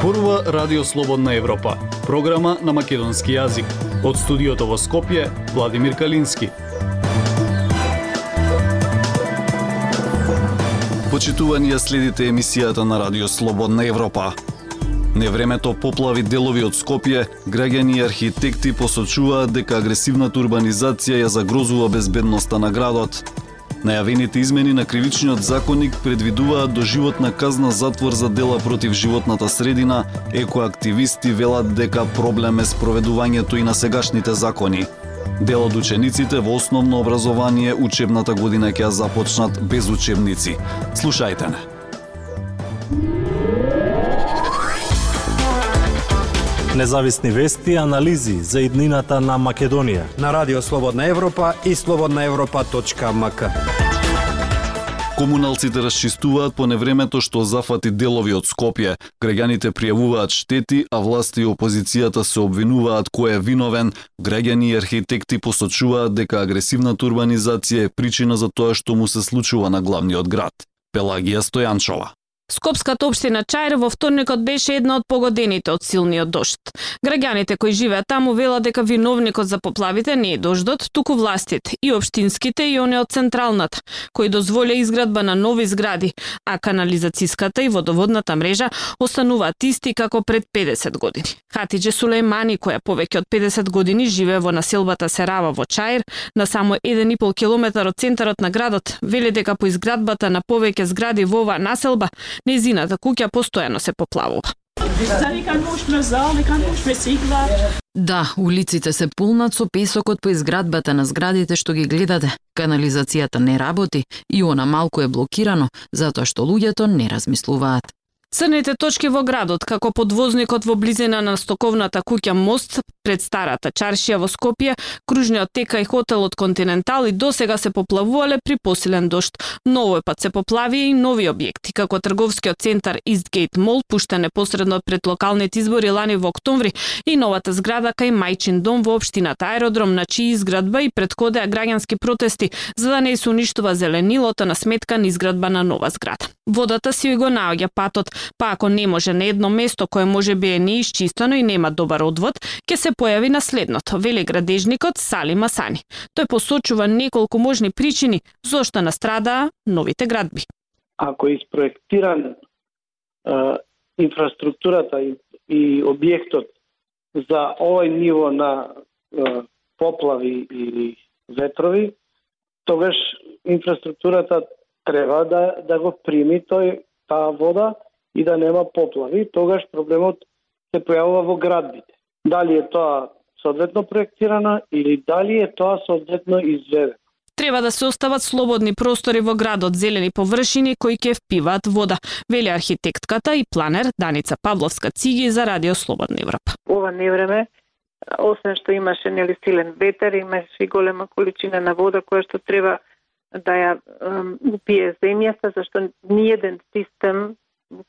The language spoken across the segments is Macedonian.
Зборува Радио Слободна Европа, програма на македонски јазик. Од студиото во Скопје, Владимир Калински. Почитување следите емисијата на Радио Слободна Европа. Невремето поплави делови од Скопје, граѓани и архитекти посочуваат дека агресивната урбанизација ја загрозува безбедноста на градот. Најавените измени на кривичниот законник предвидуваат доживотна казна затвор за дела против животната средина, екоактивисти велат дека проблем е спроведувањето и на сегашните закони. Дел од учениците во основно образование учебната година ќе започнат без учебници. Слушајте не. Независни вести и анализи за иднината на Македонија. На Радио Слободна Европа и слободнаевропа.мк. Комуналците расчистуваат по невремето што зафати делови од Скопје. Граѓаните пријавуваат штети, а власти и опозицијата се обвинуваат кој е виновен. Граѓани и архитекти посочуваат дека агресивната урбанизација е причина за тоа што му се случува на главниот град. Пелагија Стојанчова. Скопската општина Чаир во вторникот беше една од погодените од силниот дожд. Граѓаните кои живеат таму велат дека виновникот за поплавите не е дождот, туку властите, и општинските и оне од централната, кои дозволија изградба на нови згради, а канализацијската и водоводната мрежа остануваат исти како пред 50 години. Хатиџе Сулеймани, која повеќе од 50 години живее во населбата Серава во Чаир, на само 1,5 километар од центарот на градот, вели дека по изградбата на повеќе згради во оваа населба Незината куќа постојано се поплавува. Да, улиците се пулнат со песокот по изградбата на зградите што ги гледате. Канализацијата не работи и она малку е блокирано, затоа што луѓето не размислуваат. Црните точки во градот, како подвозникот во близина на стоковната куќа Мост, пред старата чаршија во Скопје, кружниот тека и хотелот Континентал и досега се поплавувале при посилен дошт. Но овој пат се поплави и нови објекти, како трговскиот центар Eastgate Мол, пуштен непосредно пред локалните избори лани во октомври, и новата зграда кај Мајчин дом во општината Аеродром, на чии изградба и предходеа граѓански протести за да не се уништува зеленилото на сметка на изградба на нова зграда. Водата си го наоѓа патот, па ако не може на едно место кое може би е неисчистено и нема добар одвод, ќе се појави на следното, вели градежникот Сали Масани. Тој посочува неколку можни причини зошто настрадаа новите градби. Ако е испроектиран е, инфраструктурата и, и објектот за овој ниво на е, поплави или ветрови, тогаш инфраструктурата треба да, да го прими тој таа вода и да нема поплави, тогаш проблемот се појавува во градбите. Дали е тоа соодветно проектирана или дали е тоа соодветно изведено. Треба да се остават слободни простори во градот, зелени површини кои ќе впиваат вода, вели архитектката и планер Даница Павловска Циги за Радио Слободна Европа. Ова невреме, освен што имаше нели силен ветер, имаше и голема количина на вода која што треба да ја упие земјата, зашто ниеден систем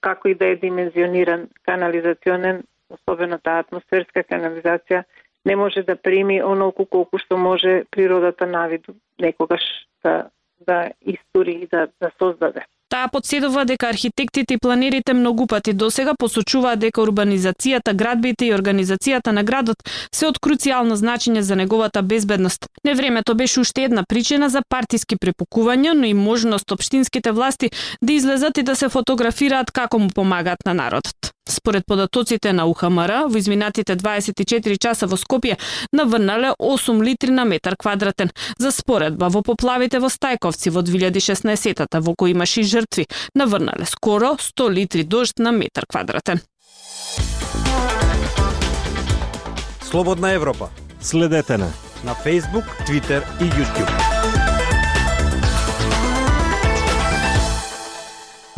како и да е димензиониран канализационен, особено таа атмосферска канализација, не може да прими онолку колку што може природата навиду некогаш да, да истури и да, да создаде. Таа подседува дека архитектите и планерите многу пати досега посочуваат дека урбанизацијата, градбите и организацијата на градот се од круцијално значење за неговата безбедност. Невремето беше уште една причина за партиски препукувања, но и можност општинските власти да излезат и да се фотографираат како му помагаат на народот. Според податоците на УХМР, во изминатите 24 часа во Скопје наврнале 8 литри на метар квадратен. За споредба, во поплавите во Стајковци во 2016-та, во кои имаше и жртви, наврнале скоро 100 литри дожд на метар квадратен. Слободна Европа. Следете на на Facebook, Twitter и YouTube.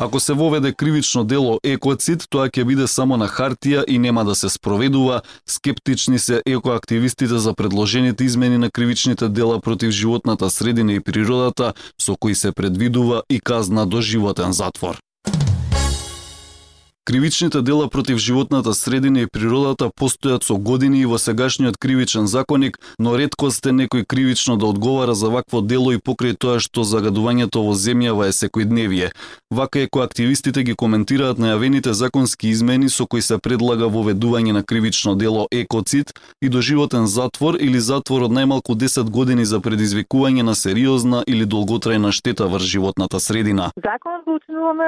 Ако се воведе кривично дело екоцид, тоа ќе биде само на хартија и нема да се спроведува. Скептични се екоактивистите за предложените измени на кривичните дела против животната средина и природата, со кои се предвидува и казна до животен затвор. Кривичните дела против животната средина и природата постојат со години и во сегашниот кривичен законник, но ретко сте некој кривично да одговара за вакво дело и покрај тоа што загадувањето во земјава е секојдневие. Вака е кој активистите ги коментираат најавените законски измени со кои се предлага воведување на кривично дело екоцид и доживотен затвор или затвор од најмалку 10 години за предизвикување на сериозна или долготрајна штета врз животната средина. Законот го учинуваме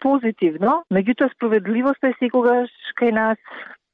позитивно, меѓутоа справедливоста е секогаш кај нас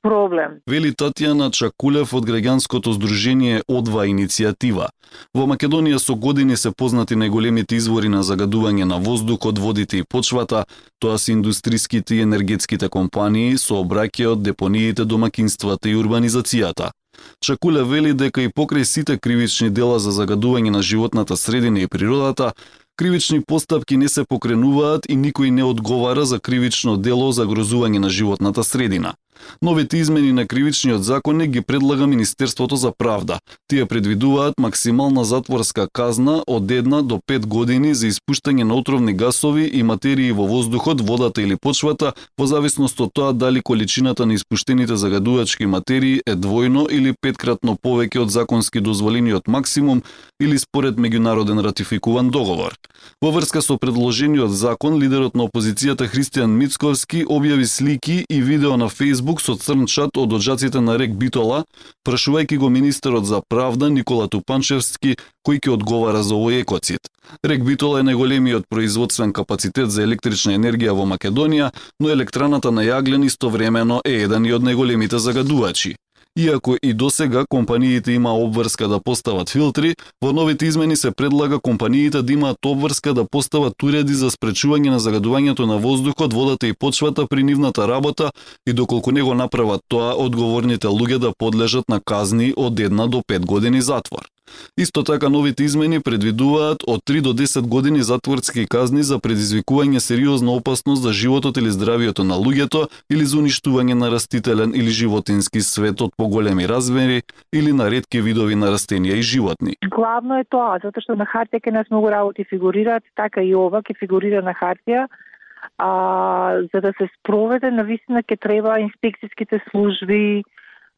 проблем. Вели Татјана Чакулев од граѓанското здружение Одва иницијатива. Во Македонија со години се познати најголемите извори на загадување на воздухот, водите и почвата, тоа се индустриските и енергетските компании со обраќајот, депониите, домакинствата и урбанизацијата. Чакуле вели дека и покрај сите кривични дела за загадување на животната средина и природата, Кривични постапки не се покренуваат и никој не одговара за кривично дело за грозување на животната средина. Новите измени на кривичниот закон ги предлага Министерството за правда. Тие предвидуваат максимална затворска казна од една до пет години за испуштање на отровни гасови и материи во воздухот, водата или почвата, во зависност од тоа дали количината на испуштените загадувачки материи е двојно или петкратно повеќе од законски дозволениот максимум или според меѓународен ратификуван договор. Во врска со предложениот закон, лидерот на опозицијата Христијан Мицковски објави слики и видео на Facebook Facebook со црн чат од оджаците на рек Битола, прашувајќи го министерот за правда Никола Тупанчевски кој ќе одговара за овој екоцид. Рек Битола е најголемиот производствен капацитет за електрична енергија во Македонија, но електраната на јаглен истовремено е еден и од најголемите загадувачи. Иако и до сега компаниите има обврска да постават филтри, во новите измени се предлага компаниите да имаат обврска да постават уреди за спречување на загадувањето на воздухот, водата и почвата при нивната работа и доколку не го направат тоа, одговорните луѓе да подлежат на казни од 1 до 5 години затвор. Исто така новите измени предвидуваат од 3 до 10 години затворски казни за предизвикување сериозна опасност за животот или здравието на луѓето или за уништување на растителен или животински свет од поголеми размери или на ретки видови на растенија и животни. Главно е тоа, затоа што на хартија ке нас многу работи фигурираат, така и ова ке фигурира на хартија, а, за да се спроведе, навистина ќе треба инспекцијските служби,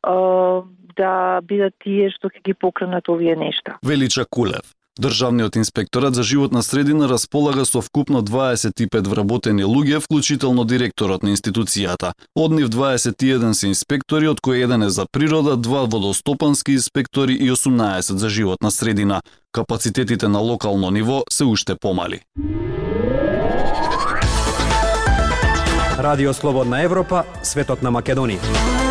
да бидат тие што ќе ги покренат овие нешта. Велича Кулев. Државниот инспекторат за животна средина располага со вкупно 25 вработени луѓе, вклучително директорот на институцијата. Од нив 21 се инспектори, од кои еден е за природа, два водостопански инспектори и 18 за животна средина. Капацитетите на локално ниво се уште помали. Радио Слободна Европа, светот на Македонија.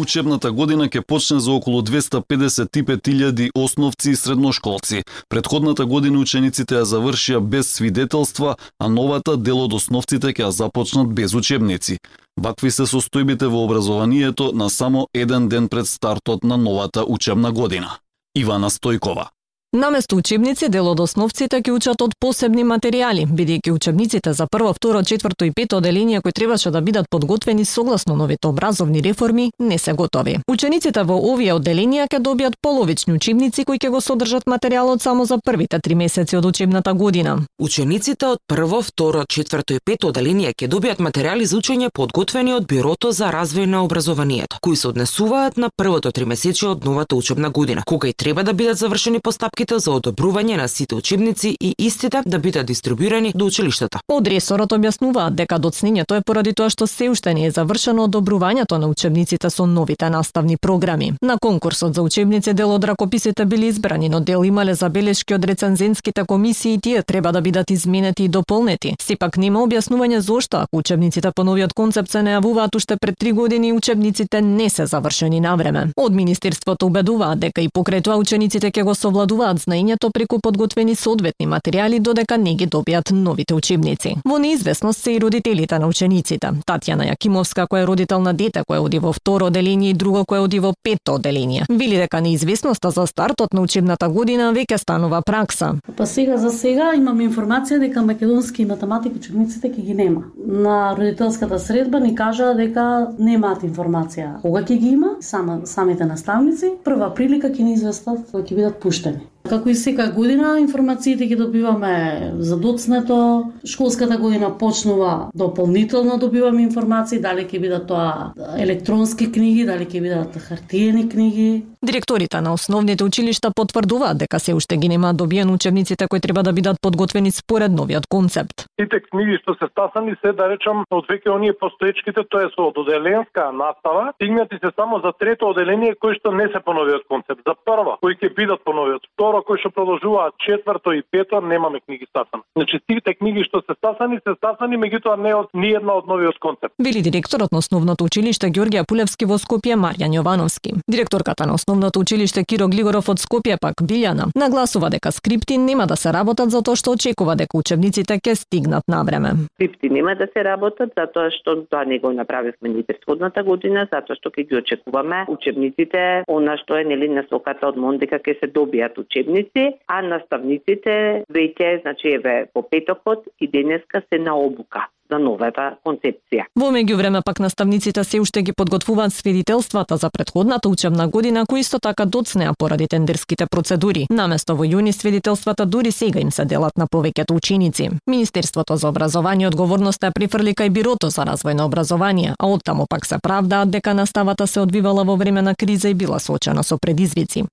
Учебната година ќе почне за околу 255.000 основци и средношколци. Предходната година учениците ја завршија без свидетелства, а новата дел од основците ќе ја започнат без учебници. Вакви се состојбите во образованието на само еден ден пред стартот на новата учебна година. Ивана Стојкова Наместо учебници, дел од основците ќе учат од посебни материјали, бидејќи учебниците за прво, второ, четврто и пето одделение кои требаше да бидат подготвени согласно новите образовни реформи, не се готови. Учениците во овие одделенија ќе добијат половични учебници кои ќе го содржат материјалот само за првите три месеци од учебната година. Учениците од прво, второ, четврто и пето одделение ќе добијат материјали за учење подготвени од Бирото за развој на образованието, кои се однесуваат на првото тримесечие од новата учебна година, кога и треба да бидат завршени постапки постапките за одобрување на сите учебници и истите да бидат дистрибуирани до училиштата. Од ресорот објаснуваат дека доцнењето е поради тоа што се уште не е завршено одобрувањето на учебниците со новите наставни програми. На конкурсот за учебници дел од ракописите били избрани, но дел имале забелешки од рецензентските комисии и тие треба да бидат изменети и дополнети. Сепак нема објаснување зошто ако учебниците по новиот концепт се најавуваат уште пред три години учебниците не се завршени на време. Од министерството убедуваат дека и покрај тоа учениците ќе го совладуваат добиваат знаењето преку подготвени соодветни материјали додека не ги добијат новите учебници. Во неизвестност се и родителите на учениците. Татјана Јакимовска, која е родител на дете кој оди во второ одделение и друго кој оди во пето одделение, вели дека неизвестноста за стартот на учебната година веќе станува пракса. Па сега за сега Имам информација дека македонски математик учениците ќе ги нема. На родителската средба ни кажа дека немаат информација. Кога ќе ги има? Сама, самите наставници, прва прилика ќе ни известат кога ќе бидат пуштени. Како и секоја година, информациите ги добиваме за доцнето. Школската година почнува дополнително добиваме информации, дали ќе бидат тоа електронски книги, дали ќе бидат хартиени книги. Директорите на основните училишта потврдуваат дека се уште ги немаат добиен учебниците кои треба да бидат подготвени според новиот концепт. Сите книги што се стасани се да речам од веќе оние постоечките, тоа е со одделенска настава, стигнати се само за трето одделение кои што не се по новиот концепт. За прво кои ќе бидат по новиот, второ кои што продолжуваат четврто и пето немаме книги стасани. Значи сите книги што се стасани се стасани, меѓутоа не од ни една од новиот концепт. Били директорот на основното училиште Ѓорѓија Пулевски во Скопје Марјан Јовановски. Директорката на основното училиште Киро Глигоров од Скопје пак Билјана нагласува дека скрипти нема да се работат затоа што очекува дека учебниците ќе стигнат на време. Скрипти нема да се работат затоа што тоа не го направивме ни претходната година, затоа што ќе ги очекуваме учебниците, она што е нели насоката од МОН дека ќе се добијат учебници, а наставниците веќе значи еве по петокот и денеска се на обука за новата концепција. Во меѓувреме пак наставниците се уште ги подготвуваат свидетелствата за претходната учебна година кои исто така доцнеа поради тендерските процедури. Наместо во јуни свидетелствата дури сега им се делат на повеќето ученици. Министерството за образование одговорноста е прифрли кај Бирото за развој на образование, а оттаму пак се правдаат дека наставата се одвивала во време на криза и била соочена со предизвици.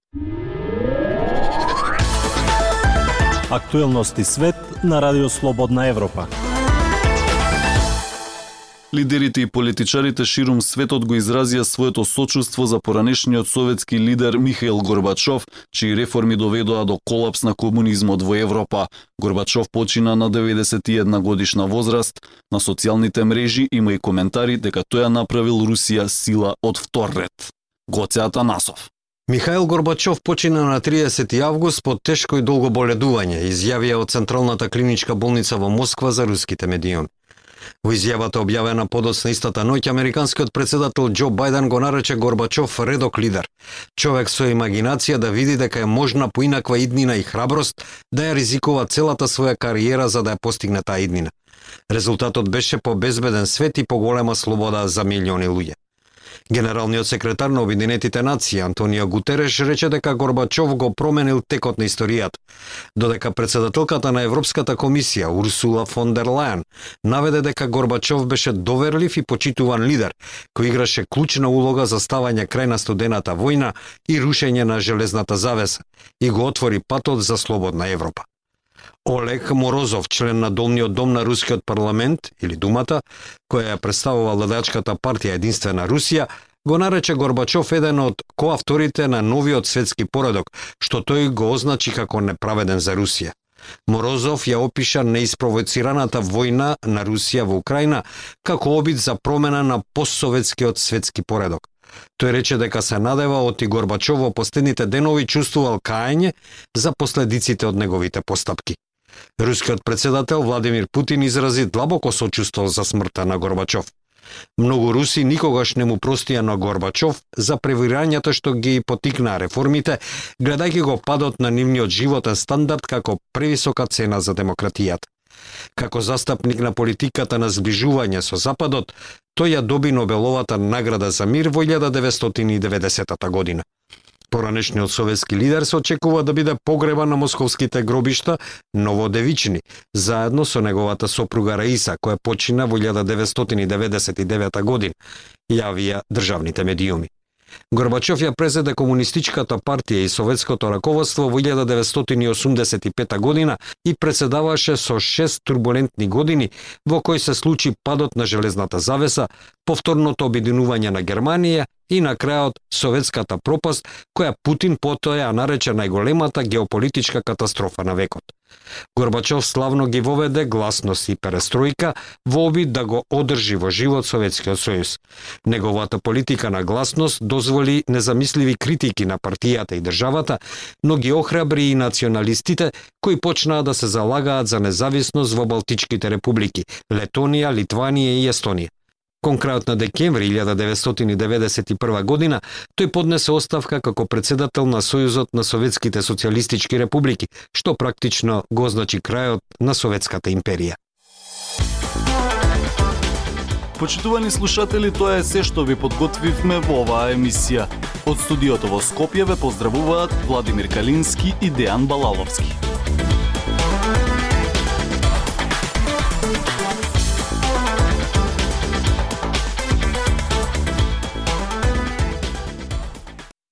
Актуелности свет на Радио Слободна Европа. Лидерите и политичарите ширум светот го изразија своето сочувство за поранешниот советски лидер Михаил Горбачов, чии реформи доведоа до колапс на комунизмот во Европа. Горбачов почина на 91 годишна возраст. На социјалните мрежи има и коментари дека тој ја направил Русија сила од втор ред. Гоце Атанасов. Михаил Горбачов почина на 30 август под тешко и долго боледување, изјавија од Централната клиничка болница во Москва за руските медиуми. Во изјавата објавена подоцна истата ноќ, американскиот председател Џо Бајден го нарече Горбачов редок лидер. Човек со имагинација да види дека е можна поинаква иднина и храброст да ја ризикува целата своја кариера за да ја постигне таа иднина. Резултатот беше по безбеден свет и поголема слобода за милиони луѓе. Генералниот секретар на Обединетите нации Антонио Гутереш рече дека Горбачов го променил текот на историјата, додека председателката на Европската комисија Урсула фон дер Лајен наведе дека Горбачов беше доверлив и почитуван лидер кој играше клучна улога за ставање крај на студената војна и рушење на железната завеса и го отвори патот за слободна Европа. Олег Морозов, член на Долниот дом на Рускиот парламент, или Думата, која ја представува владачката партија Единствена Русија, го нарече Горбачов еден од коавторите на новиот светски поредок, што тој го означи како неправеден за Русија. Морозов ја опиша неиспровоцираната војна на Русија во Украина како обид за промена на постсоветскиот светски поредок. Тој рече дека се надева од и Горбачов во последните денови чувствувал каење за последиците од неговите постапки. Рускиот председател Владимир Путин изрази длабоко сочувство за смртта на Горбачов. Многу руси никогаш не му простија на Горбачов за превирањата што ги потикнаа реформите, гледајќи го падот на нивниот животен стандард како превисока цена за демократијата. Како застапник на политиката на зближување со Западот, тој ја доби Нобеловата награда за мир во 1990 година. Поранешниот советски лидер се очекува да биде погребан на московските гробишта Новодевични, заедно со неговата сопруга Раиса, која почина во 1999 година, јавија државните медиуми. Горбачов ја презеде комунистичката партија и советското раководство во 1985 година и председаваше со шест турбулентни години во кои се случи падот на железната завеса, повторното обединување на Германија и на крајот советската пропаст која Путин потоа ја нарече најголемата геополитичка катастрофа на векот. Горбачов славно ги воведе гласност и перестројка во обид да го одржи во живот Советскиот сојуз. Неговата политика на гласност дозволи незамисливи критики на партијата и државата, но ги охрабри и националистите кои почнаа да се залагаат за независност во Балтичките републики Летонија, Литванија и Естонија. Кон крајот на декември 1991 година, тој поднесе оставка како председател на Сојузот на Советските социјалистички републики, што практично го означи крајот на Советската империја. Почитувани слушатели, тоа е се што ви подготвивме во оваа емисија. Од студиото во Скопје ве поздравуваат Владимир Калински и Дејан Балаловски.